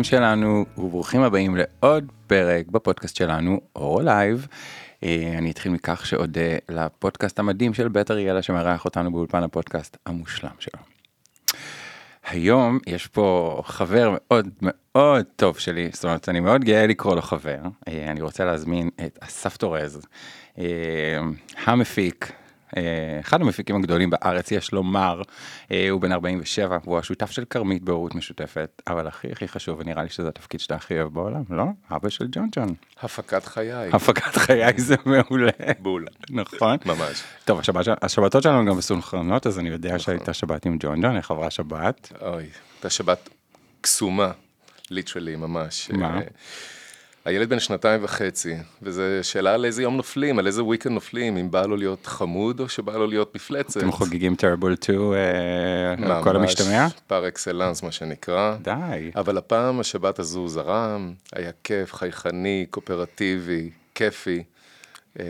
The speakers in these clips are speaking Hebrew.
המאזינים שלנו, וברוכים הבאים לעוד פרק בפודקאסט שלנו, אור לייב. אה, אני אתחיל מכך שאודה לפודקאסט המדהים של בית אריאלה שמארח אותנו באולפן הפודקאסט המושלם שלו. היום יש פה חבר מאוד מאוד טוב שלי, זאת אומרת אני מאוד גאה לקרוא לו חבר, אה, אני רוצה להזמין את אסף טורז, אה, המפיק, אה, אחד המפיקים הגדולים בארץ יש לומר, הוא בן 47 הוא השותף של כרמית בהורות משותפת אבל הכי הכי חשוב ונראה לי שזה התפקיד שאתה הכי אוהב בעולם לא אבא של ג'ון ג'ון. הפקת חיי. הפקת חיי זה מעולה. בול. נכון. ממש. טוב השבת, השבתות שלנו גם מסונכרנות אז אני יודע שהייתה שבת עם ג'ון ג'ון איך עברה שבת. אוי, הייתה שבת קסומה, ליטרלי ממש. מה? אה, הילד בן שנתיים וחצי, וזו שאלה על איזה יום נופלים, על איזה weekend נופלים, אם בא לו להיות חמוד או שבא לו להיות מפלצת. אתם חוגגים טרבול 2 על כל המשתמע? ממש פר אקסלנס מה שנקרא. די. אבל הפעם השבת הזו זרם, היה כיף, חייכני, קואופרטיבי, כיפי. אמ,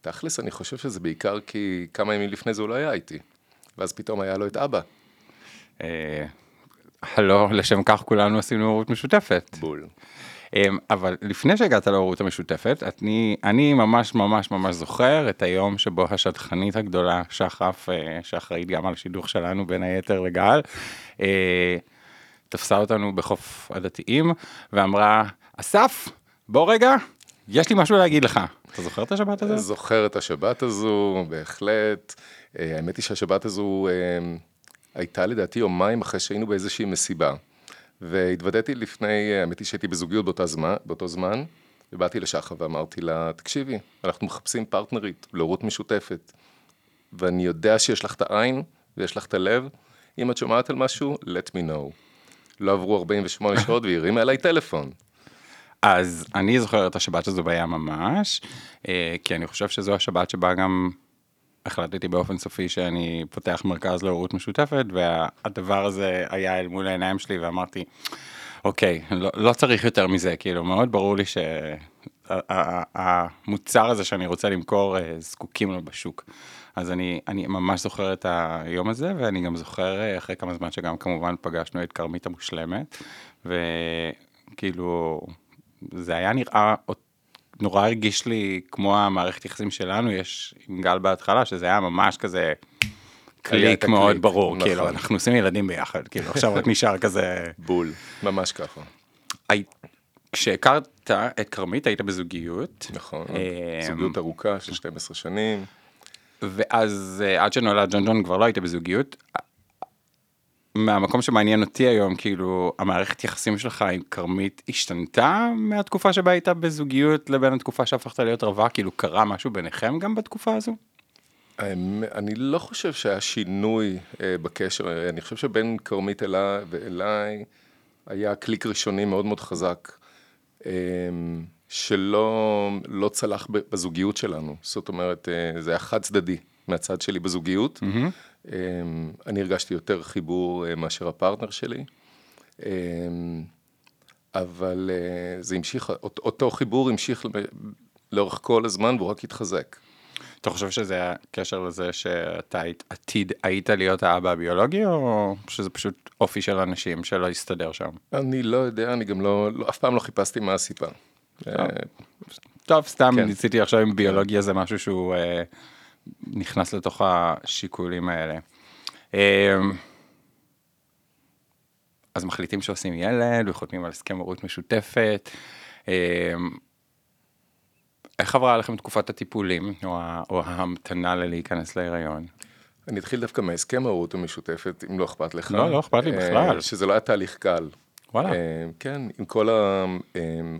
תכלס, אני חושב שזה בעיקר כי כמה ימים לפני זה הוא לא היה איתי. ואז פתאום היה לו את אבא. אה, הלא לשם כך כולנו עשינו הורות משותפת. בול. אמ, אבל לפני שהגעת להורות המשותפת, אני, אני ממש ממש ממש זוכר את היום שבו השדכנית הגדולה, שחף, אה, שאחראית גם על השידוך שלנו בין היתר לגל, אה, תפסה אותנו בחוף הדתיים ואמרה, אסף, בוא רגע, יש לי משהו להגיד לך. אתה זוכר את השבת הזאת? זוכר את השבת הזו, בהחלט. אה, האמת היא שהשבת הזו הייתה לדעתי יומיים אחרי שהיינו באיזושהי מסיבה. והתוודעתי לפני, האמת היא שהייתי בזוגיות באותה זמן, באותו זמן, ובאתי לשחר ואמרתי לה, תקשיבי, אנחנו מחפשים פרטנרית להורות משותפת, ואני יודע שיש לך את העין ויש לך את הלב, אם את שומעת על משהו, let me know. לא עברו 48 שעות והיא הרימה אליי טלפון. אז אני זוכר את השבת הזו בים ממש, אה, כי אני חושב שזו השבת שבה גם החלטתי באופן סופי שאני פותח מרכז להורות משותפת, והדבר הזה היה אל מול העיניים שלי ואמרתי, אוקיי, לא, לא צריך יותר מזה, כאילו מאוד ברור לי שהמוצר הזה שאני רוצה למכור אה, זקוקים לו בשוק. אז אני, אני ממש זוכר את היום הזה, ואני גם זוכר אה, אחרי כמה זמן שגם כמובן פגשנו את כרמית המושלמת, וכאילו זה היה נראה נורא הרגיש לי כמו המערכת יחסים שלנו יש עם גל בהתחלה שזה היה ממש כזה קליק מאוד הקליק, ברור נכון. כאילו אנחנו עושים ילדים ביחד כאילו עכשיו רק נשאר כזה. בול, ממש ככה. הי- כשהכרת את כרמית היית בזוגיות נכון, אה, זוגיות ארוכה של 12 שנים. ואז אה, עד שנולד ג'ון ג'ון כבר לא היית בזוגיות. מהמקום שמעניין אותי היום כאילו המערכת יחסים שלך עם כרמית השתנתה מהתקופה שבה היית בזוגיות לבין התקופה שהפכת להיות רווק כאילו קרה משהו ביניכם גם בתקופה הזו? אני לא חושב שהיה שינוי אה, בקשר, אני חושב שבין כרמית אלה ואליי היה קליק ראשוני מאוד מאוד חזק, אה, שלא לא צלח בזוגיות שלנו, זאת אומרת, אה, זה היה חד צדדי מהצד שלי בזוגיות, אה, אני הרגשתי יותר חיבור אה, מאשר הפרטנר שלי, אה, אבל אה, זה המשיך, אות- אותו חיבור המשיך לאורך כל הזמן והוא רק התחזק. אתה חושב שזה היה קשר לזה שאתה עתיד היית להיות האבא הביולוגי או שזה פשוט אופי של אנשים שלא הסתדר שם? אני לא יודע, אני גם לא, לא אף פעם לא חיפשתי מה הסיבה. אה, טוב סתם כן. ניסיתי עכשיו עם ביולוגיה זה משהו שהוא אה, נכנס לתוך השיקולים האלה. אה, אז מחליטים שעושים ילד וחותמים על הסכם הורות משותפת. אה, איך עברה לכם תקופת הטיפולים או, ההמתנה ללהיכנס להיריון? אני אתחיל דווקא מהסכם ההורות המשותפת, אם לא אכפת לך. לא, לא אכפת לי אה, בכלל. שזה לא היה תהליך קל. וואלה. אה, כן, עם כל אה,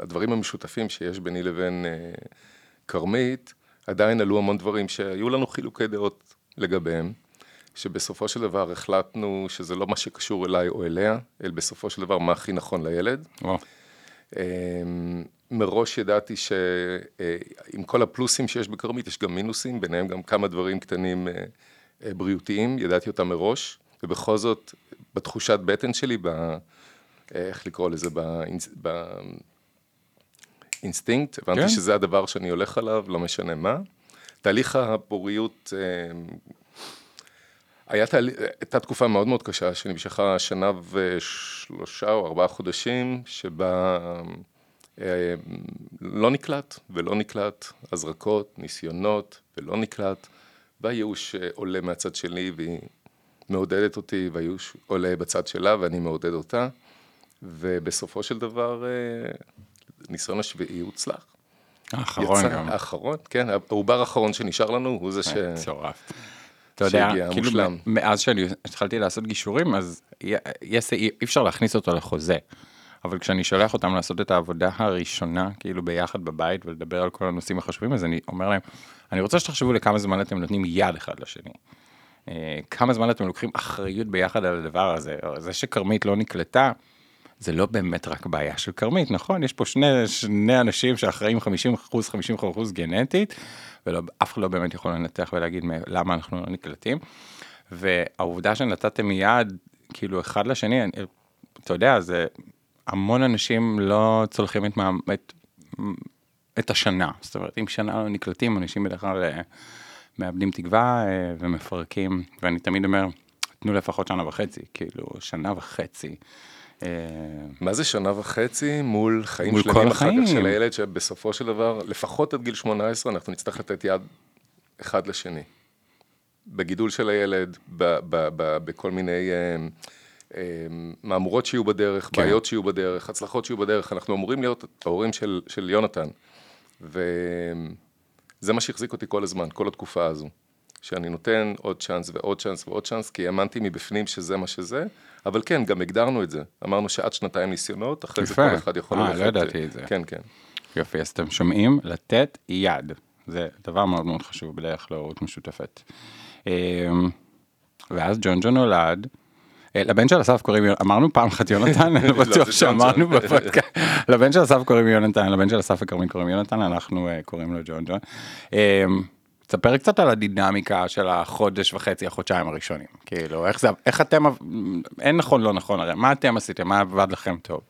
הדברים המשותפים שיש ביני לבין כרמית, עדיין עלו המון דברים שהיו לנו חילוקי דעות לגביהם, שבסופו של דבר החלטנו שזה לא מה שקשור אליי או אליה, אלא בסופו של דבר מה הכי נכון לילד. וואו. אמ, מראש ידעתי שעם כל הפלוסים שיש בכרמית, יש גם מינוסים, ביניהם גם כמה דברים קטנים אה, אה, בריאותיים, ידעתי אותם מראש, ובכל זאת, בתחושת בטן שלי, ב... אה, איך לקרוא לזה, באינס- באינסטינקט, הבנתי כן. שזה הדבר שאני הולך עליו, לא משנה מה. תהליך הפוריות, אה, היה תהליך, הייתה תקופה מאוד מאוד קשה, שנמשכה שנה שלושה או ארבעה חודשים שבה אה, לא נקלט ולא נקלט, הזרקות, ניסיונות ולא נקלט, והייאוש עולה מהצד שלי והיא מעודדת אותי, והייאוש עולה בצד שלה ואני מעודד אותה, ובסופו של דבר ניסיון השביעי הוצלח. האחרון יצא, גם. האחרון, כן, העובר האחרון שנשאר לנו הוא זה ש... מצורף. אתה יודע, כאילו מושלם. מאז שאני התחלתי לעשות גישורים, אז י- יש סעיף, אי אפשר להכניס אותו לחוזה. אבל כשאני שולח אותם לעשות את העבודה הראשונה, כאילו ביחד בבית ולדבר על כל הנושאים החשובים, אז אני אומר להם, אני רוצה שתחשבו לכמה זמן אתם נותנים יד אחד לשני. אה, כמה זמן אתם לוקחים אחריות ביחד על הדבר הזה. זה שכרמית לא נקלטה, זה לא באמת רק בעיה של כרמית, נכון? יש פה שני, שני אנשים שאחראים 50 אחוז, 50 אחוז גנטית, ואף אחד לא באמת יכול לנתח ולהגיד למה אנחנו לא נקלטים. והעובדה שנתתם מיד, כאילו, אחד לשני, אני- אתה יודע, זה המון אנשים לא צולחים את, מה, את, את השנה. זאת אומרת, אם שנה לא נקלטים, אנשים בדרך כלל אה, מאבדים תקווה אה, ומפרקים, ואני תמיד אומר, תנו לפחות שנה וחצי, כאילו, שנה וחצי. אה, מה זה שנה וחצי מול חיים מול שלמים אחר. כך של הילד, שבסופו של דבר, לפחות עד גיל 18, אנחנו נצטרך לתת יד אחד לשני. בגידול של הילד, ב- ב- ב- בכל מיני אה, אה, מהמורות שיהיו בדרך, כן. בעיות שיהיו בדרך, הצלחות שיהיו בדרך, אנחנו אמורים להיות ההורים של, של יונתן. וזה מה שהחזיק אותי כל הזמן, כל התקופה הזו. שאני נותן עוד צ'אנס ועוד צ'אנס ועוד צ'אנס, כי האמנתי מבפנים שזה מה שזה, אבל כן, גם הגדרנו את זה. אמרנו שעד שנתיים ניסיונות, אחרי זה. כל אחד יכול אה, ללכת... לא ידעתי את זה. כן, כן. יופי, אז אתם שומעים? לתת יד. זה דבר מאוד מאוד חשוב בדרך להורות משותפת. אמ, ואז ג'ון ג'ון נולד. אה, לבן של אסף קוראים, אמרנו פעם אחת יונתן, אני לא לא, בטוח שאמרנו. בפודקאסט. לבן של אסף קוראים יונתן, לבן של אסף וכרמית קוראים יונתן, אנחנו אה, קוראים לו ג'ון ג'ון. תספר קצת על הדינמיקה של החודש וחצי, החודשיים הראשונים. כאילו, איך זה, איך אתם, אין נכון, לא נכון, הרי מה אתם עשיתם, מה עבד לכם טוב?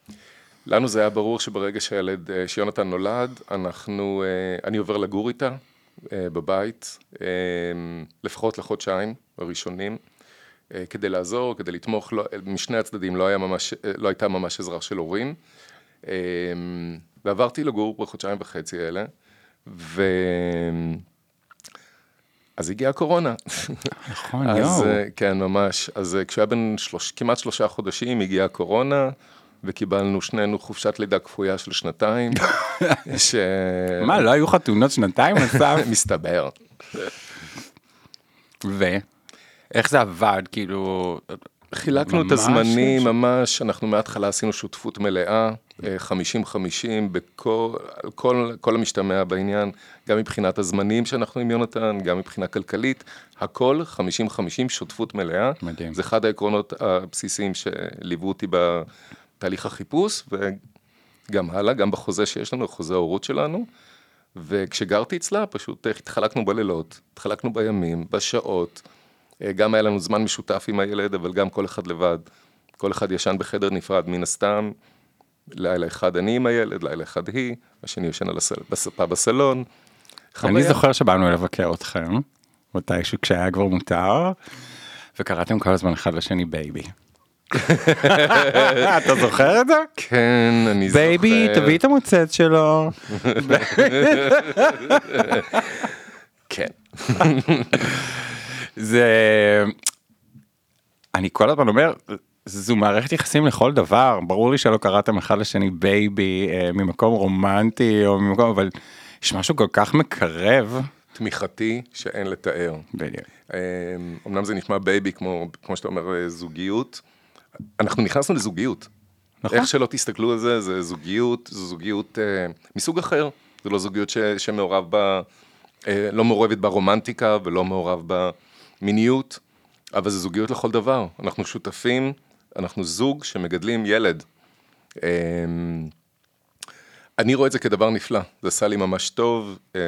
לנו זה היה ברור שברגע שהילד, אה, שיונתן נולד, אנחנו, אה, אני עובר לגור איתה אה, בבית, לפחות לחודשיים הראשונים, כדי לעזור, כדי לתמוך, לא, משני הצדדים לא, ממש, לא הייתה ממש עזרה של הורים. ועברתי לגור בחודשיים וחצי האלה, ו... אז הגיעה הקורונה. נכון, אז יואו. אה, כן, ממש. אז אה, כשהיה בן שלוש, כמעט שלושה חודשים הגיעה הקורונה, וקיבלנו שנינו חופשת לידה כפויה של שנתיים. ש... מה, לא היו חתונות שנתיים, אסף? מסתבר. ואיך זה עבד, כאילו... חילקנו את ממש הזמנים, ש- ממש, אנחנו מההתחלה עשינו שותפות מלאה, אה, 50-50 בכל על כל, כל המשתמע בעניין, גם מבחינת הזמנים שאנחנו עם יונתן, גם מבחינה כלכלית, הכל 50-50 שותפות מלאה. מדהים. זה אחד העקרונות הבסיסיים שליוו אותי בתהליך החיפוש, וגם הלאה, גם בחוזה שיש לנו, חוזה ההורות שלנו. וכשגרתי אצלה, פשוט אה, התחלקנו בלילות, התחלקנו בימים, בשעות. אה, גם היה לנו זמן משותף עם הילד, אבל גם כל אחד לבד. כל אחד ישן בחדר נפרד, מן הסתם. לילה אחד אני עם הילד, לילה אחד היא, השני ישן על הסל, בספה בסלון. אני. זוכר שבאנו לבקר אתכם, מתישהו כשהיה כבר מותר, וקראתם כל הזמן אחד לשני baby. אתה זוכר את זה? כן, אני זוכר. baby, תביא את המוצץ שלו. כן. זה... אני כל הזמן אומר, זו מערכת יחסים לכל דבר, ברור לי שלא קראתם אחד לשני baby אה, ממקום רומנטי או ממקום, אבל יש משהו כל כך מקרב. תמיכתי שאין לתאר. בדיוק. אמ, אמנם זה נשמע baby, כמו, כמו שאתה אומר, אה, זוגיות. אנחנו נכנסנו לזוגיות. נכון. איך שלא תסתכלו על זה, זה זוגיות, זו זוגיות אה, מסוג אחר. זה לא זוגיות ש, שמעורב בה, אה, לא מעורבת ברומנטיקה ולא מעורב במיניות, אבל זה זוגיות לכל דבר. אנחנו שותפים, אנחנו זוג שמגדלים ילד. אמ, אני רואה את זה כדבר נפלא, זה עשה לי ממש טוב, אמ,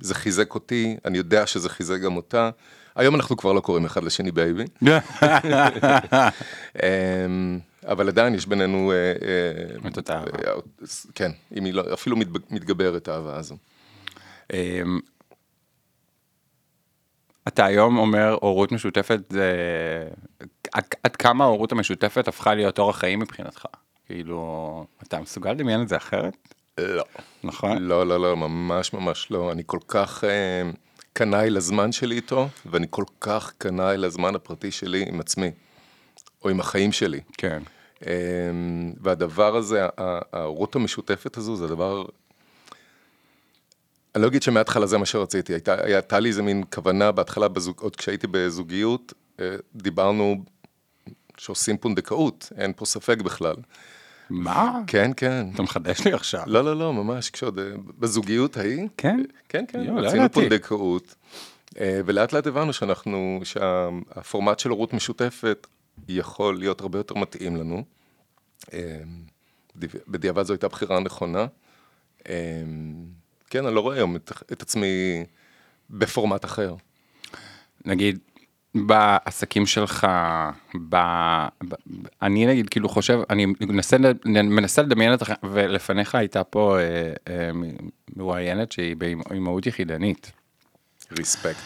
זה חיזק אותי, אני יודע שזה חיזק גם אותה. היום אנחנו כבר לא קוראים אחד לשני baby, אמ, אבל עדיין יש בינינו, אה, אה, את אותה אהבה. אה, כן, לא, אפילו מתגברת האהבה הזו. אתה היום אומר הורות משותפת זה... עד, כמה ההורות המשותפת הפכה להיות אורח חיים מבחינתך? כאילו, אתה מסוגל לדמיין את זה אחרת? לא. נכון? לא, לא, לא, ממש ממש לא. אני כל כך אה, קנאי לזמן שלי איתו, ואני כל כך קנאי לזמן הפרטי שלי עם עצמי, או עם החיים שלי. כן. אה, והדבר הזה, ההורות המשותפת הזו, זה דבר... אני לא אגיד שמההתחלה זה מה שרציתי, הייתה, הייתה לי איזה מין כוונה בהתחלה, בזוג, עוד כשהייתי בזוגיות, אה, דיברנו שעושים פונדקאות, אין פה ספק בכלל. מה? כן, כן. אתה מחדש לי עכשיו. לא, לא, לא, ממש, כשעוד אה, בזוגיות ההיא. כן? כן, כן, יואו, לא רצינו ידעתי. פונדקאות. אה, ולאט לאט הבנו שאנחנו, שהפורמט של הורות משותפת יכול להיות הרבה יותר מתאים לנו. בדיע- בדיעבד זו הייתה בחירה נכונה. כן, אני לא רואה היום את, את עצמי בפורמט אחר. נגיד בעסקים שלך, ב... ב... אני נגיד כאילו חושב, אני מנסה, מנסה לדמיין הח- ולפניך הייתה פה אה, אה, מרואיינת שהיא באימהות יחידנית. ריספקט.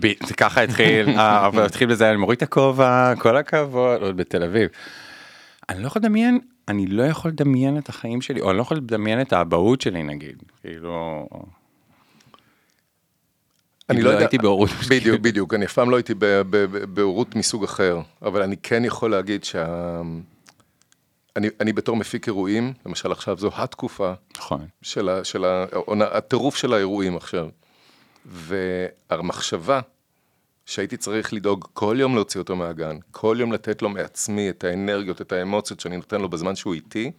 ב- ככה התחיל, אה, אבל התחיל בזה, אני מוריד את הכובע, כל הכבוד, עוד בתל אביב. אני לא יכול לדמיין, אני לא יכול לדמיין את החיים שלי, או אני לא יכול לדמיין את האבהות שלי נגיד, כאילו... אני לא יודע, הייתי בהורות. בדיוק, בדיוק, אני אף פעם לא הייתי בהורות מסוג אחר, אבל אני כן יכול להגיד שה... אני, אני בתור מפיק אירועים, למשל עכשיו זו התקופה נכון. של, ה, של ה, הטירוף של האירועים עכשיו. והמחשבה שהייתי צריך לדאוג כל יום להוציא אותו מהגן, כל יום לתת לו מעצמי את האנרגיות, את האמוציות שאני נותן לו בזמן שהוא איתי,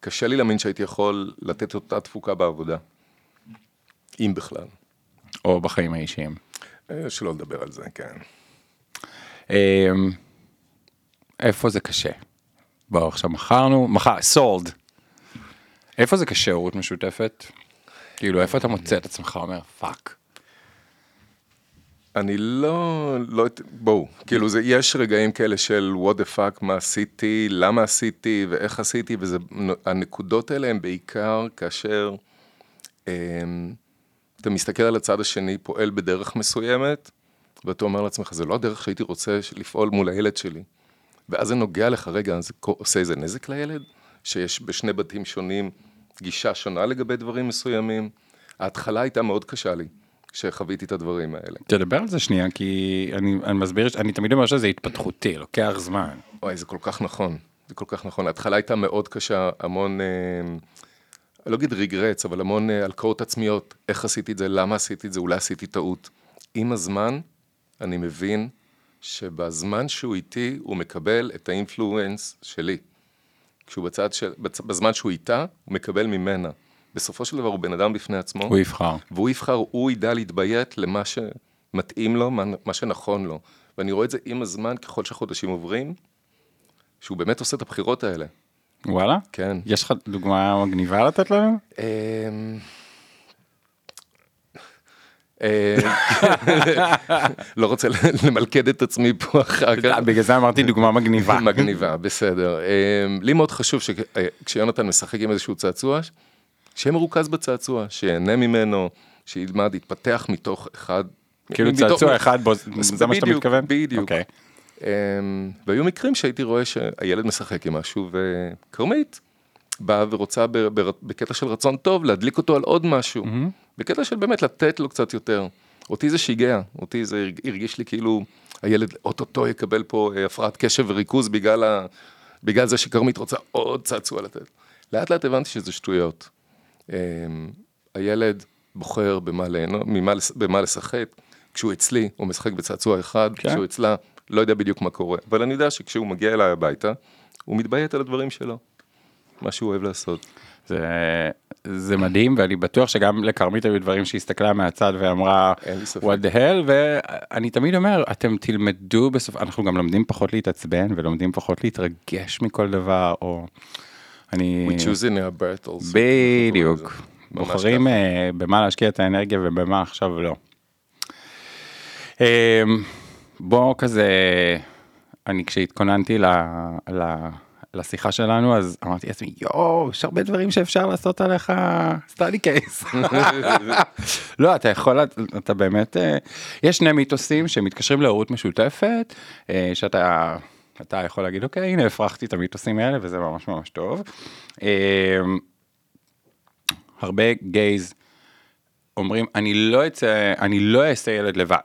קשה לי להאמין שהייתי יכול לתת אותה תפוקה בעבודה. אם בכלל. או בחיים האישיים. אה, שלא לדבר על זה, כן. אמ, איפה זה קשה? בואו עכשיו מכרנו, מכר, sold. איפה זה קשה הורות משותפת? כאילו איפה אתה מוצא את עצמך אומר fuck. אני לא, לא, בואו, כאילו זה, יש רגעים כאלה של what the fuck, מה עשיתי, למה עשיתי ואיך עשיתי, וזה, הנקודות האלה הן בעיקר כאשר אמ, אתה מסתכל על הצד השני פועל בדרך מסוימת, ואתה אומר לעצמך, זה לא הדרך שהייתי רוצה לפעול מול הילד שלי. ואז זה נוגע לך, רגע, זה עושה איזה נזק לילד? שיש בשני בתים שונים גישה שונה לגבי דברים מסוימים? ההתחלה הייתה מאוד קשה לי, כשחוויתי את הדברים האלה. תדבר על זה שנייה כי אני, אני מסביר, אני תמיד אומר שזה התפתחותי, לוקח זמן. וואי, זה כל כך נכון, זה כל כך נכון. ההתחלה הייתה מאוד קשה, המון, אה, לא אגיד רגרץ, אבל המון אה, הלקאות עצמיות, איך עשיתי את זה, למה עשיתי את זה, אולי עשיתי טעות. עם הזמן, אני מבין שבזמן שהוא איתי, הוא מקבל את האינפלואנס שלי. כשהוא בצד של, בצ- בזמן שהוא איתה, הוא מקבל ממנה. בסופו של דבר הוא בן אדם בפני עצמו. הוא יבחר. והוא יבחר, הוא ידע להתביית למה שמתאים לו, מה, מה שנכון לו. ואני רואה את זה עם הזמן, ככל שהחודשים עוברים, שהוא באמת עושה את הבחירות האלה. וואלה? כן. יש לך דוגמה מגניבה לתת לנו? אמ, אה, לא רוצה למלכד את עצמי פה אחר כך. בגלל זה אמרתי דוגמה מגניבה. מגניבה, בסדר. אמ, לי מאוד חשוב שכשיונתן משחק עם איזשהו צעצוע, שיהיה מרוכז בצעצוע, שיהנה ממנו, שילמד, יתפתח מתוך אחד. כאילו מתוך- צעצוע אחד בו, זה מה שאתה מתכוון? בדיוק. אוקיי. אמ, והיו מקרים שהייתי רואה שהילד משחק עם משהו, וכרמית באה ורוצה ב- ב- בקטע של רצון טוב להדליק אותו על עוד משהו, בקטע של באמת לתת לו קצת יותר. אותי זה שיגע, אותי זה הרג- הרגיש לי כאילו הילד אוטוטו יקבל פה אה, הפרעת קשב וריכוז בגלל, ה... בגלל זה שכרמית רוצה עוד צעצוע לתת. לאט לאט הבנתי שזה שטויות. אמ, הילד בוחר במה, ליהנות, ממה, במה לשחק. כשהוא אצלי, הוא משחק בצעצוע אחד, כן. כשהוא אצלה, לא יודע בדיוק מה קורה. אבל אני יודע שכשהוא מגיע אליי הביתה, הוא מתביית על הדברים שלו. מה שהוא אוהב לעשות. זה, זה מדהים ואני בטוח שגם לכרמית היו דברים שהיא הסתכלה מהצד ואמרה what the hell ואני תמיד אומר אתם תלמדו בסוף אנחנו גם לומדים פחות להתעצבן ולומדים פחות להתרגש מכל דבר או אני We choose in our battles. בדיוק בוחרים. אה, במה להשקיע את האנרגיה ובמה עכשיו לא. אה, בוא כזה אני כשהתכוננתי ל... ל לשיחה שלנו, אז אמרתי לעצמי, יואו, יש הרבה דברים שאפשר לעשות עליך סטאדי קייס. לא, אתה יכול, אתה באמת, אה, יש שני מיתוסים שמתקשרים להורות משותפת, אה, שאתה... אתה יכול להגיד אוקיי הנה הפרחתי את המיתוסים האלה וזה ממש ממש טוב. אה, הרבה גייז אומרים אני לא אצא אני לא אעשה ילד לבד.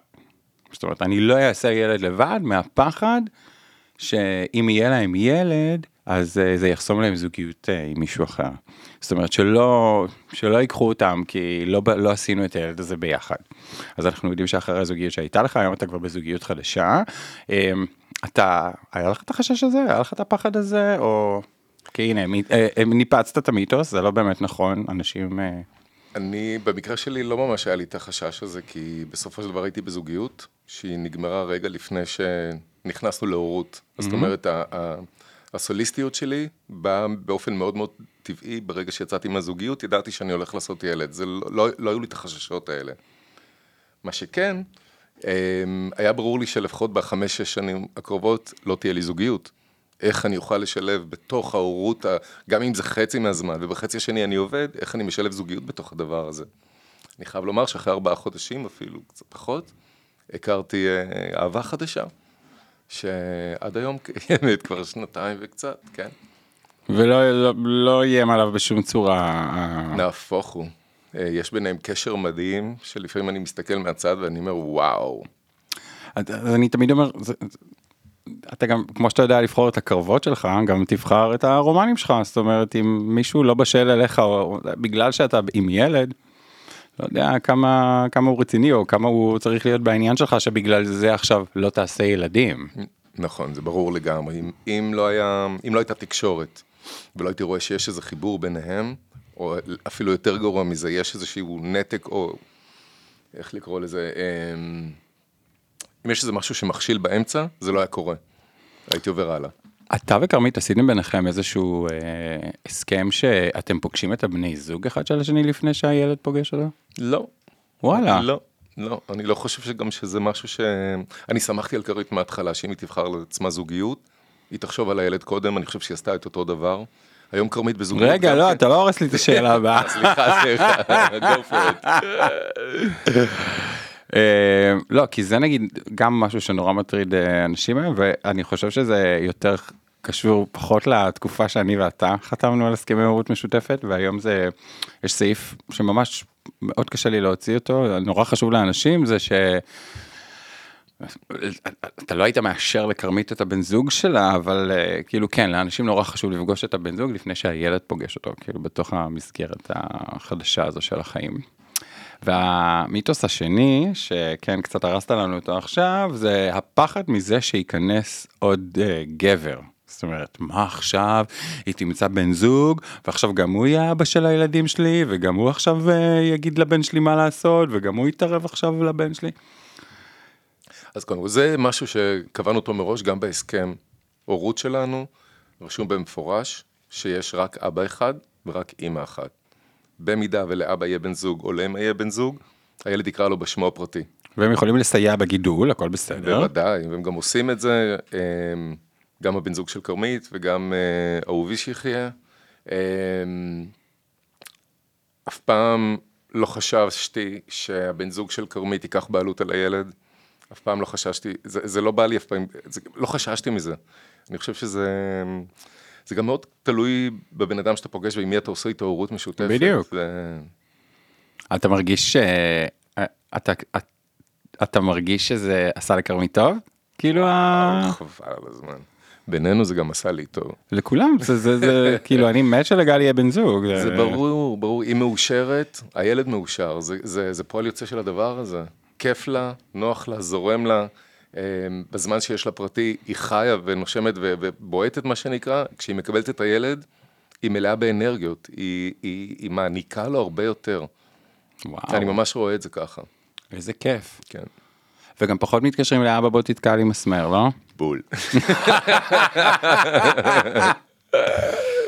זאת אומרת אני לא אעשה ילד לבד מהפחד שאם יהיה להם ילד אז uh, זה יחסום להם זוגיות uh, עם מישהו אחר. זאת אומרת שלא שלא ייקחו אותם כי לא לא עשינו את הילד הזה ביחד. אז אנחנו יודעים שאחרי הזוגיות שהייתה לך היום אתה כבר בזוגיות חדשה. אתה היה לך את החשש הזה היה לך את הפחד הזה או כי הנה uh, ניפצת את המיתוס זה לא באמת נכון אנשים. Uh... אני במקרה שלי לא ממש היה לי את החשש הזה כי בסופו של דבר הייתי בזוגיות שהיא נגמרה רגע לפני שנכנסנו להורות. Mm-hmm. זאת אומרת הסוליסטיות שלי באה באופן מאוד מאוד טבעי, ברגע שיצאתי מהזוגיות, ידעתי שאני הולך לעשות ילד, זה לא, לא, לא היו לי את החששות האלה. מה שכן, היה ברור לי שלפחות בחמש-שש שנים הקרובות לא תהיה לי זוגיות. איך אני אוכל לשלב בתוך ההורות, גם אם זה חצי מהזמן, ובחצי השני אני עובד, איך אני משלב זוגיות בתוך הדבר הזה. אני חייב לומר שאחרי ארבעה חודשים, אפילו קצת פחות, הכרתי אה, אהבה חדשה. שעד היום קיימת כבר שנתיים וקצת, כן. ולא לא, לא איים עליו בשום צורה. נהפוך הוא. אה, יש ביניהם קשר מדהים, שלפעמים אני מסתכל מהצד ואני אומר וואו. אז אני תמיד אומר, זה, אתה גם, כמו שאתה יודע לבחור את הקרבות שלך, גם תבחר את הרומנים שלך, זאת אומרת, אם מישהו לא בשל אליך, או בגלל שאתה עם ילד, לא יודע כמה, כמה הוא רציני או כמה הוא צריך להיות בעניין שלך שבגלל זה עכשיו לא תעשה ילדים. נכון, זה ברור לגמרי. אם, אם, לא, היה, אם לא הייתה תקשורת ולא הייתי רואה שיש איזה חיבור ביניהם, או אפילו יותר גרוע מזה, יש איזשהו נתק או איך לקרוא לזה, אמ, אם יש איזה משהו שמכשיל באמצע, זה לא היה קורה. הייתי עובר הלאה. אתה וכרמית עשיתם ביניכם איזשהו אה, הסכם שאתם פוגשים את הבני זוג אחד של השני לפני שהילד פוגש אותו? לא. וואלה. לא, לא, אני לא חושב שגם שזה משהו ש... אני שמחתי על כרית מההתחלה, שאם היא תבחר לעצמה זוגיות, היא תחשוב על הילד קודם, אני חושב שהיא עשתה את אותו דבר. היום כרמית בזוגיות. רגע, לא, אתה לא הורס לי את השאלה הבאה. סליחה, סליחה, go for it. אה, לא, כי זה נגיד גם משהו שנורא מטריד אה, אנשים היום, ואני חושב שזה יותר קשור פחות לתקופה שאני ואתה חתמנו על הסכמי הורות משותפת, והיום זה, יש סעיף שממש מאוד קשה לי להוציא אותו, נורא חשוב לאנשים, זה ש... אתה לא היית מאשר לכרמית את הבן זוג שלה, אבל uh, כאילו כן, לאנשים נורא חשוב לפגוש את הבן זוג לפני שהילד פוגש אותו, כאילו בתוך המסגרת החדשה הזו של החיים. והמיתוס השני, שכן קצת הרסת לנו אותו עכשיו, זה הפחד מזה שייכנס עוד uh, גבר. זאת אומרת, מה עכשיו, היא תמצא בן זוג, ועכשיו גם הוא יהיה אבא של הילדים שלי, וגם הוא עכשיו uh, יגיד לבן שלי מה לעשות, וגם הוא יתערב עכשיו לבן שלי. אז קודם כל, זה משהו שקבענו אותו מראש גם בהסכם הורות שלנו, רשום במפורש שיש רק אבא אחד ורק אימא אחת. במידה ולאבא יהיה בן זוג או לאמא יהיה בן זוג, הילד יקרא לו בשמו הפרטי. והם יכולים לסייע בגידול, הכל בסדר. בוודאי, והם גם עושים את זה, אמ, גם הבן זוג של כרמית וגם אה, אהובי שיחיה. אמ, אף פעם לא חשבתי שהבן זוג של כרמית ייקח בעלות על הילד. אף פעם לא חששתי, זה, זה לא בא לי אף פעם, זה, לא חששתי מזה. אני חושב שזה, זה גם מאוד תלוי בבן אדם שאתה פוגש ועם מי אתה עושה הורות משותפת. בדיוק. זה... אתה מרגיש ש... אתה, אתה, אתה מרגיש שזה עשה לכרמית טוב? כאילו ה... חבל על הזמן. בינינו זה גם עשה לי טוב. לכולם, זה, זה, זה כאילו אני מת שלגל יהיה בן זוג. זה ברור, ברור, היא מאושרת, הילד מאושר, זה, זה, זה פועל יוצא של הדבר הזה. כיף לה, נוח לה, זורם לה. אמ, בזמן שיש לה פרטי, היא חיה ונושמת ובועטת מה שנקרא, כשהיא מקבלת את הילד, היא מלאה באנרגיות, היא, היא, היא מעניקה לו הרבה יותר. וואו. אני ממש רואה את זה ככה. איזה כיף. כן. וגם פחות מתקשרים לאבא בוא תתקע לי מסמר, לא? בול.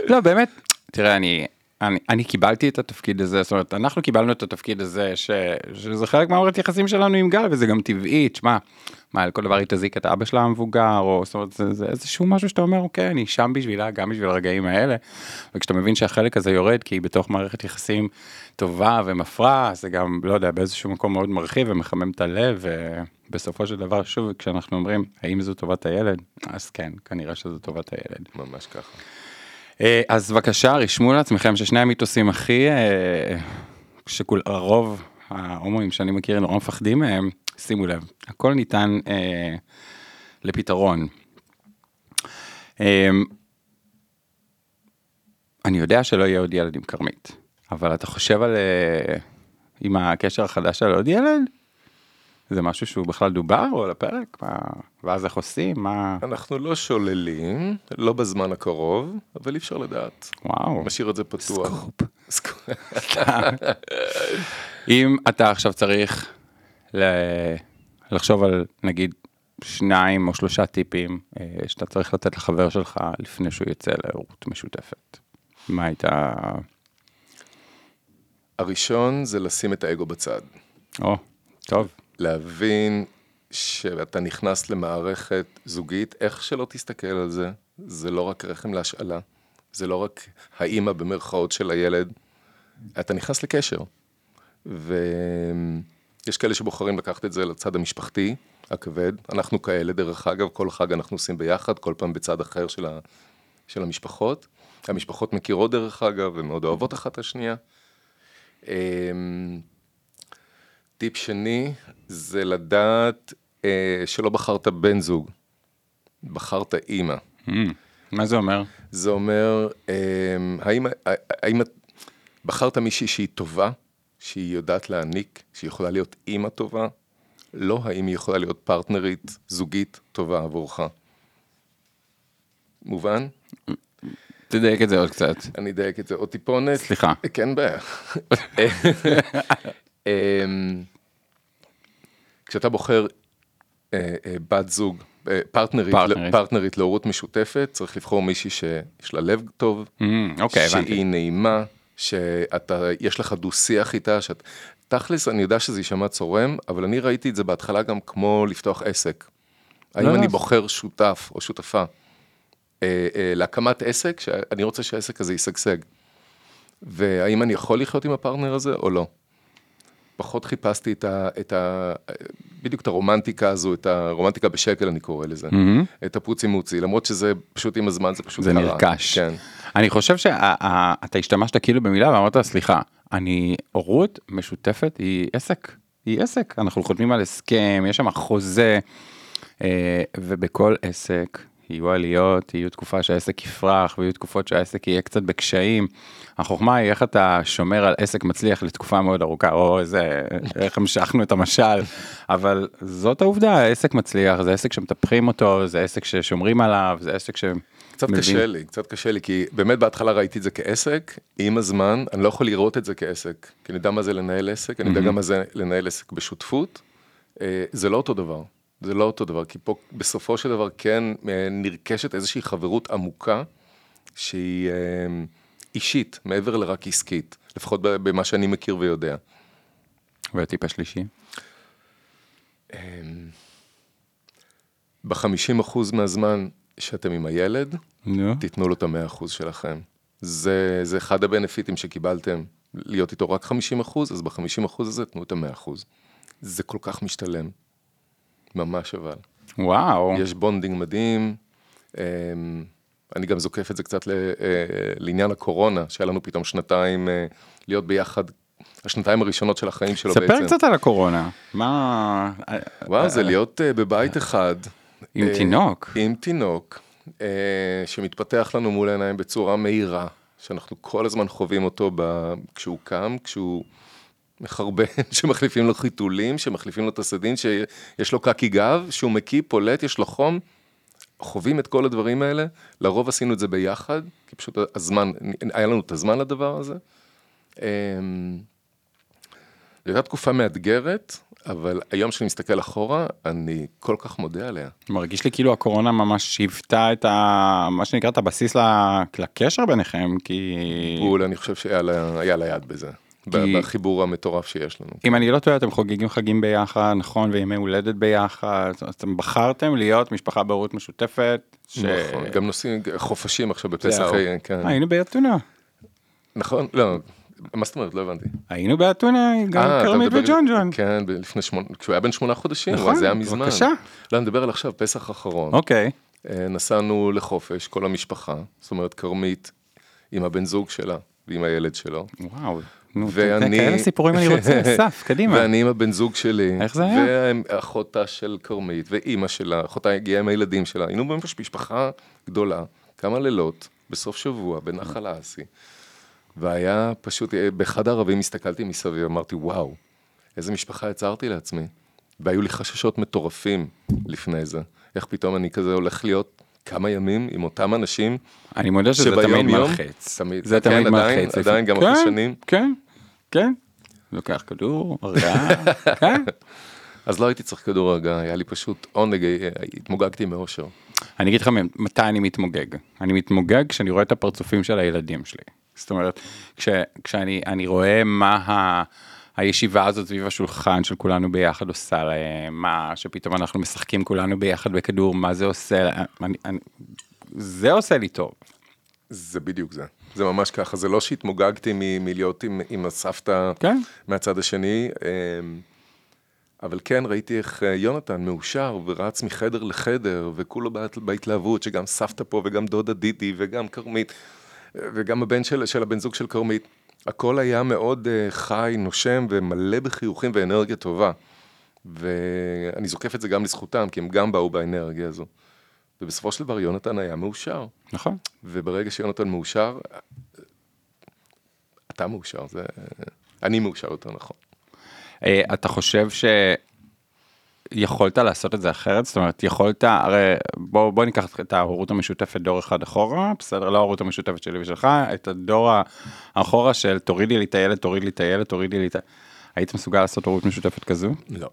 לא, באמת, תראה, אני, אני, אני קיבלתי את התפקיד הזה, זאת אומרת, אנחנו קיבלנו את התפקיד הזה, ש, שזה חלק מהמערכת יחסים שלנו עם גל, וזה גם טבעי, תשמע, מה, על כל דבר היא תזיק את אבא שלה המבוגר, או זאת אומרת, זה, זה איזשהו משהו שאתה אומר, אוקיי, אני שם בשבילה, גם בשביל הרגעים האלה, וכשאתה מבין שהחלק הזה יורד, כי היא בתוך מערכת יחסים טובה ומפרה, זה גם, לא יודע, באיזשהו מקום מאוד מרחיב ומחמם את הלב, ובסופו של דבר, שוב, כשאנחנו אומרים, האם זו טובת הילד? אז כן, כנראה שזו טובת הילד. ממש ככה. אה, אז בבקשה, רשמו לעצמכם ששני המיתוסים הכי, אה, שרוב ההומואים שאני מכיר נורא מפחדים מהם, שימו לב, הכל ניתן אה, לפתרון. אה, אני יודע שלא יהיה עוד ילד עם כרמית, אבל אתה חושב על, אה, עם הקשר החדש על עוד ילד? זה משהו שהוא בכלל דובר או על הפרק? מה... ואז איך עושים? מה... אנחנו לא שוללים, לא בזמן הקרוב, אבל אי אפשר לדעת. וואו. משאיר את זה פתוח. סקופ. אם אתה עכשיו צריך ל... לחשוב על נגיד שניים או שלושה טיפים אה, שאתה צריך לתת לחבר שלך לפני שהוא יצא להורות משותפת, מה הייתה... הראשון זה לשים את האגו בצד. או, טוב. להבין שאתה נכנס למערכת זוגית, איך שלא תסתכל על זה, זה לא רק רחם להשאלה, זה לא רק האימא במרכאות של הילד, אתה נכנס לקשר. ויש כאלה שבוחרים לקחת את זה לצד המשפחתי, הכבד, אנחנו כאלה, דרך אגב, כל חג אנחנו עושים ביחד, כל פעם בצד אחר של, ה... של המשפחות. המשפחות מכירות דרך אגב, ומאוד אוהבות אחת את השנייה. טיפ שני, זה לדעת אה, שלא בחרת בן זוג, בחרת אימא. Mm, מה זה אומר? זה אומר, אה, האם, האם בחרת מישהי שהיא טובה, שהיא יודעת להעניק, שהיא יכולה להיות אימא טובה, לא האם היא יכולה להיות פרטנרית זוגית טובה עבורך. מובן? תדייק את זה עוד קצת. אני אדייק את זה עוד טיפונת. סליחה. כן בעיה. כשאתה בוחר אה, אה, בת זוג, אה, פרטנרית, פרטנרית. פרטנרית להורות משותפת, צריך לבחור מישהי שיש לה לב טוב, mm, אוקיי, שהיא הבנתי. נעימה, שאתה, יש לך דו שיח איתה, שאת... תכלס, אני יודע שזה יישמע צורם, אבל אני ראיתי את זה בהתחלה גם כמו לפתוח עסק. האם לא, אני לא. בוחר שותף או שותפה אה, אה, להקמת עסק, שאני רוצה שהעסק הזה ישגשג. והאם אני יכול לחיות עם הפרטנר הזה או לא. פחות חיפשתי את ה, את ה... בדיוק את הרומנטיקה הזו, את הרומנטיקה בשקל אני קורא לזה. Mm-hmm. את הפוצי מוצי, למרות שזה פשוט עם הזמן זה פשוט זה קרה. נרכש. כן. אני חושב שאתה השתמשת כאילו במילה ואמרת סליחה, אני, הורות משותפת היא עסק, היא עסק, אנחנו חותמים על הסכם, יש שם חוזה, אה, ובכל עסק יהיו עליות, יהיו תקופה שהעסק יפרח, ויהיו תקופות שהעסק יהיה קצת בקשיים. החוכמה היא איך אתה שומר על עסק מצליח לתקופה מאוד ארוכה, או איזה, איך המשכנו את המשל, אבל זאת העובדה, העסק מצליח, זה עסק שמטפחים אותו, זה עסק ששומרים עליו, זה עסק ש... קצת מבין. קשה לי, קצת קשה לי, כי באמת בהתחלה ראיתי את זה כעסק, עם הזמן אני לא יכול לראות את זה כעסק, כי אני יודע מה זה לנהל עסק, אני יודע גם מה זה לנהל עסק בשותפות, אה, זה לא אותו דבר, זה לא אותו דבר, כי פה בסופו של דבר כן אה, נרכשת איזושהי חברות עמוקה, שהיא אה, אישית, מעבר לרק עסקית, לפחות במה שאני מכיר ויודע. והטיפ השלישי? ב-50% מהזמן שאתם עם הילד, נו. תיתנו לו את המאה אחוז שלכם. זה, זה אחד הבנפיטים שקיבלתם, להיות איתו רק 50 אחוז, אז ב-50 אחוז הזה תנו את המאה אחוז. זה כל כך משתלם. ממש אבל. וואו. יש bonding מדהים. אמ, אני גם זוקף את זה קצת אה, לעניין הקורונה, שהיה לנו פתאום שנתיים אה, להיות ביחד, השנתיים הראשונות של החיים שלו בעצם. ספר קצת על הקורונה. מה... וואו, זה להיות אה, בבית אחד. עם אה, תינוק. עם תינוק, אה, שמתפתח לנו מול העיניים בצורה מהירה, שאנחנו כל הזמן חווים אותו. כשהוא קם, כשהוא מחרבן, שמחליפים לו חיתולים, שמחליפים לו את הסדין, שיש לו קקי גב, שהוא מקיא, פולט, יש לו חום. חווים את כל הדברים האלה, לרוב עשינו את זה ביחד, כי פשוט הזמן, היה לנו את הזמן לדבר הזה. אמ, זו הייתה תקופה מאתגרת, אבל היום כשאני מסתכל אחורה, אני כל כך מודה עליה. מרגיש לי כאילו הקורונה ממש היוותה את ה... מה שנקרא את הבסיס לקשר ביניכם, כי... בול, אני חושב שהיה לה היה לה יד בזה. כי- בחיבור המטורף שיש לנו. אם אני לא טועה, אתם חוגגים חגים ביחד, נכון, וימי הולדת ביחד, אז אתם בחרתם להיות משפחה בהורות משותפת. ש- נכון, גם נוסעים חופשים עכשיו בפסח. אה, כן. היינו באתונה. נכון, לא, מה זאת אומרת? לא הבנתי. היינו באתונה, גם אה, כרמית וג'ון ג'ון. כן, לפני שמונה, כשהוא היה בן שמונה חודשים, נכון, זה היה מזמן. בבקשה. לא, אני מדבר על עכשיו, פסח האחרון. אוקיי. אה, נסענו לחופש, כל המשפחה, זאת אומרת, כרמית עם הבן זוג שלה ועם הילד שלו. וואו. נו, ואני- כאלה סיפורים אני רוצה, אסף, קדימה. ואני עם הבן זוג שלי. איך זה היה? ואחותה של כרמית, ואימא שלה, אחותה הגיעה עם הילדים שלה. היינו ממש משפחה גדולה, כמה לילות, בסוף שבוע, בנחל האסי. והיה פשוט, אה, באחד הערבים הסתכלתי מסביב, אמרתי, וואו, איזה משפחה יצרתי לעצמי. והיו לי חששות מטורפים לפני זה. איך פתאום אני כזה הולך להיות כמה ימים עם אותם אנשים, אני מודה שזה תמיד יום- מלחיץ. תמיד, זה כן, תמיד עדיין- מלחיץ. עדיין, גם כן, אחרי שנים. כן, כן. לוקח כדור, הרגעה, כן. אז לא הייתי צריך כדור הרגעה, היה לי פשוט עונג, התמוגגתי מאושר. אני אגיד לך מתי אני מתמוגג. אני מתמוגג כשאני רואה את הפרצופים של הילדים שלי. זאת אומרת, כש, כשאני אני רואה מה ה, הישיבה הזאת סביב השולחן של כולנו ביחד עושה להם, מה שפתאום אנחנו משחקים כולנו ביחד בכדור, מה זה עושה, אני, אני, זה עושה לי טוב. זה בדיוק זה. זה ממש ככה, זה לא שהתמוגגתי מ- מלהיות עם, עם הסבתא כן. מהצד השני, אמ, אבל כן, ראיתי איך אה, יונתן מאושר ורץ מחדר לחדר, וכולו בהת- בהתלהבות, שגם סבתא פה וגם דודה דידי וגם כרמית, אה, וגם הבן של, של הבן זוג של כרמית. הכל היה מאוד אה, חי, נושם ומלא בחיוכים ואנרגיה טובה. ואני זוקף את זה גם לזכותם, כי הם גם באו באנרגיה הזו. ובסופו של דבר יונתן היה מאושר. נכון. וברגע שיונתן מאושר, אתה מאושר, זה... אני מאושר יותר נכון. אה, אתה חושב שיכולת לעשות את זה אחרת? זאת אומרת, יכולת, הרי בוא, בוא ניקח את ההורות המשותפת דור אחד אחורה, בסדר? לא ההורות המשותפת שלי ושלך, את הדור האחורה של תורידי לי את הילד, תוריד לי את הילד, תורידי לי את ה... היית מסוגל לעשות הורות משותפת כזו? לא.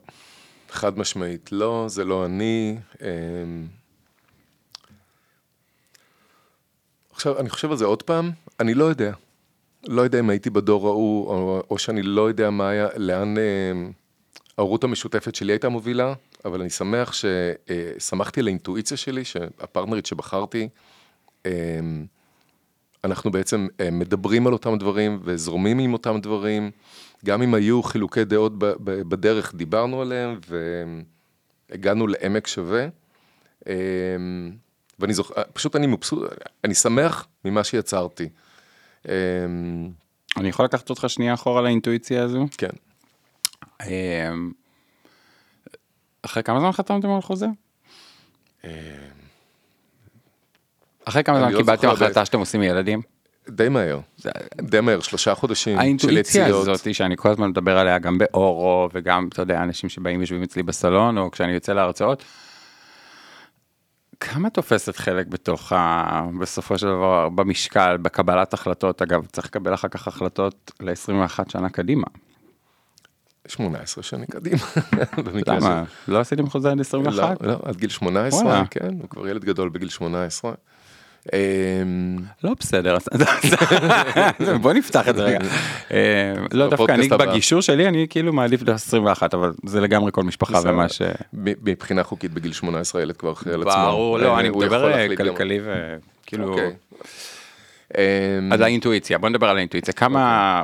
חד משמעית, לא, זה לא אני. אמ, עכשיו, אני חושב על זה עוד פעם, אני לא יודע. לא יודע אם הייתי בדור ההוא, או, או שאני לא יודע מה היה, לאן אמ, ההורות המשותפת שלי הייתה מובילה, אבל אני שמח ששמחתי על האינטואיציה שלי, שהפרטנרית שבחרתי, אמ, אנחנו בעצם אה, מדברים על אותם דברים וזורמים עם אותם דברים, גם אם היו חילוקי דעות בדרך, דיברנו עליהם והגענו לעמק שווה. אמ, ואני זוכר, פשוט אני מבסוט, אני שמח ממה שיצרתי. אמ, אני יכול לקחת אותך שנייה אחורה לאינטואיציה הזו? כן, אה, אחרי כמה זמן חתמתם על חוזה? אחרי כמה זמן לא קיבלתם החלטה שאתם עושים ילדים? די מהר, די מהר, שלושה חודשים של האינטואיציה יציאות. הזאת שאני כל הזמן מדבר עליה גם באורו וגם אתה יודע אנשים שבאים יושבים אצלי בסלון או כשאני יוצא להרצאות. כמה תופסת חלק בתוך ה... בסופו של דבר במשקל בקבלת החלטות אגב צריך לקבל אחר כך החלטות ל-21 שנה קדימה. 18 שנים קדימה, למה? לא עשיתם חוזה עד 21? לא, לא, עד גיל 18, וואלה. כן, הוא כבר ילד גדול בגיל 18. אמ, לא בסדר, בוא נפתח את זה רגע. אה, לא דווקא אני. בגישור שלי אני כאילו מעדיף ל-21 אבל זה לגמרי כל משפחה. ומה ש... מבחינה חוקית בגיל 18 הילד כבר אחראי על עצמו. ברור, לא, אה, אני מדבר כלכלי וכאילו... אוקיי. אמ, אז האינטואיציה, בוא נדבר על האינטואיציה. כמה...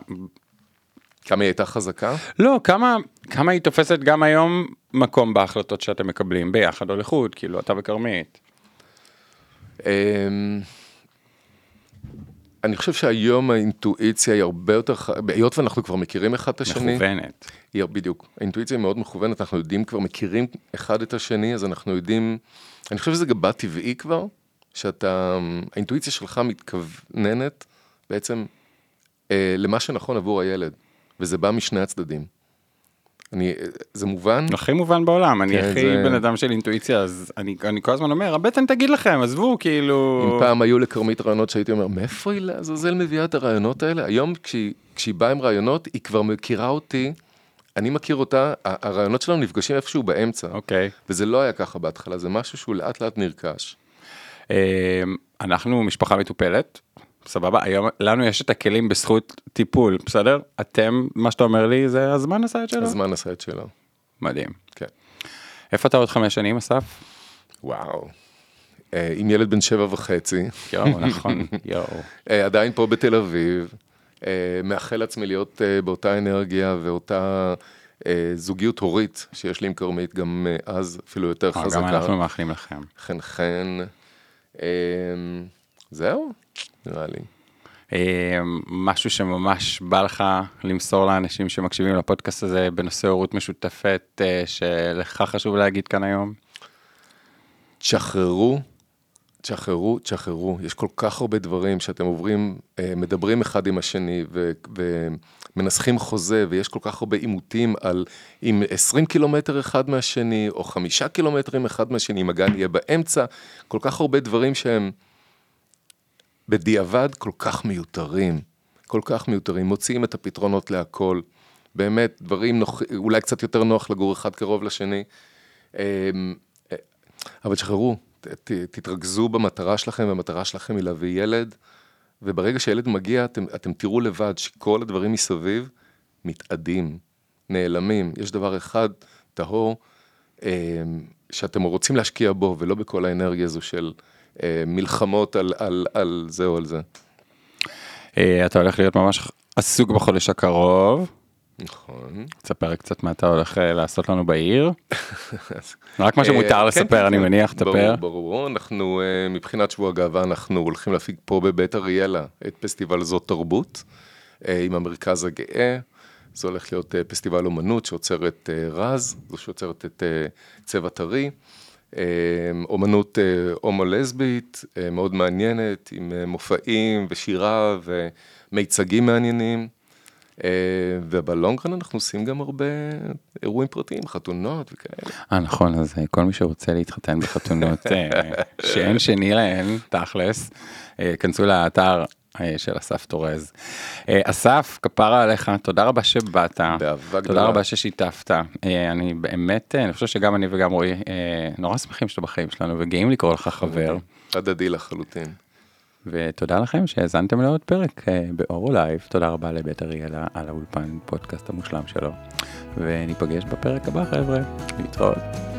כמה היא הייתה חזקה? לא, כמה כמה היא תופסת גם היום מקום בהחלטות שאתם מקבלים ביחד או לחוד, כאילו אתה וכרמית. אמ, אני חושב שהיום האינטואיציה היא הרבה יותר, היות ואנחנו כבר מכירים אחד את השני, מכוונת. היא, בדיוק, האינטואיציה היא מאוד מכוונת, אנחנו יודעים כבר, מכירים אחד את השני, אז אנחנו יודעים, אני חושב שזה גם בא טבעי כבר, שאתה, האינטואיציה שלך מתכווננת בעצם אה, למה שנכון עבור הילד, וזה בא משני הצדדים. אני, זה מובן? הכי מובן בעולם, אני כן, הכי זה- בן אדם של אינטואיציה, אז אני אני כל הזמן אומר, הבטן תגיד לכם, עזבו, כאילו... אם פעם היו לכרמית רעיונות שהייתי אומר, מאיפה היא לעזאזל מביאה את הרעיונות האלה? היום כשהיא, כשהיא באה עם רעיונות, היא כבר מכירה אותי אני מכיר אותה, הרעיונות שלנו נפגשים איפשהו באמצע, אוקיי. וזה לא היה ככה בהתחלה, זה משהו שהוא לאט לאט נרכש. אה, אנחנו משפחה מטופלת, סבבה, היום לנו יש את הכלים בזכות טיפול, בסדר? אתם, מה שאתה אומר לי זה הזמן עשה את שלו? הזמן עשה את שלו. מדהים. כן. איפה אתה עוד חמש שנים, אסף? וואו. אה, עם ילד בן שבע וחצי, יואו, נכון, יואו. אה, עדיין פה בתל אביב, אה, מאחל לעצמי להיות אה, באותה אנרגיה ואותה אה, זוגיות הורית שיש לי עם כרמית, גם אה, אז אפילו יותר חזקה. גם אנחנו מאחלים לכם. חן חן. זהו, נראה לי. אה, משהו שממש בא לך למסור לאנשים שמקשיבים לפודקאסט הזה בנושא הורות משותפת אה, שלך חשוב להגיד כאן היום? תשחררו, תשחררו, תשחררו. יש כל כך הרבה דברים שאתם עוברים, אה, מדברים אחד עם השני ו- ומנסחים חוזה, ויש כל כך הרבה עימותים על אם 20 קילומטר אחד מהשני, או חמישה קילומטרים אחד מהשני, אם הגן יהיה באמצע, כל כך הרבה דברים שהם בדיעבד כל כך מיותרים, כל כך מיותרים, מוציאים את הפתרונות להכל. באמת, דברים נוח, אולי קצת יותר נוח לגור אחד קרוב לשני. אמ, אה, אבל תשחררו, תתרכזו במטרה שלכם, והמטרה שלכם היא להביא ילד, וברגע שילד מגיע, אתם, אתם תראו לבד שכל הדברים מסביב מתאדים, נעלמים. יש דבר אחד טהור, אמ, שאתם רוצים להשקיע בו, ולא בכל האנרגיה הזו של מלחמות על, על, על זה או על זה. אה, אתה הולך להיות ממש עסוק בחודש הקרוב. נכון. תספר קצת מה אתה הולך אה, לעשות לנו בעיר. רק מה שמותר אה, כן, לספר, כן, אני כן. מניח, תספר. ברור, ברור, אנחנו אה, מבחינת שבוע הגאווה, אנחנו הולכים להפיק פה בבית אריאלה את פסטיבל זאת תרבות, אה, עם המרכז הגאה. זה הולך להיות אה, פסטיבל אומנות שעוצר את אה, רז, זו שעוצרת את אה, צבע טרי. אה, אומנות אה, הומו-לסבית, אה, מאוד מעניינת, עם אה, מופעים ושירה ומיצגים מעניינים. ובלונגרן אנחנו עושים גם הרבה אירועים פרטיים, חתונות וכאלה. אה נכון, אז כל מי שרוצה להתחתן בחתונות שאין שני להן, תכלס, כנסו לאתר של אסף תורז. אה, אסף, כפרה עליך, תודה רבה שבאת. באהבה תודה גדולה. רבה ששיתפת. אה, אני באמת, אה, אני חושב שגם אני וגם רועי אה, נורא שמחים שאתה בחיים שלנו וגאים לקרוא לך חבר. הדדי לחלוטין. ותודה לכם שהאזנתם לעוד פרק אה, באורו לייב. תודה רבה לבית אריאלה על האולפן פודקאסט המושלם שלו. וניפגש בפרק הבא חבר'ה. להתראות.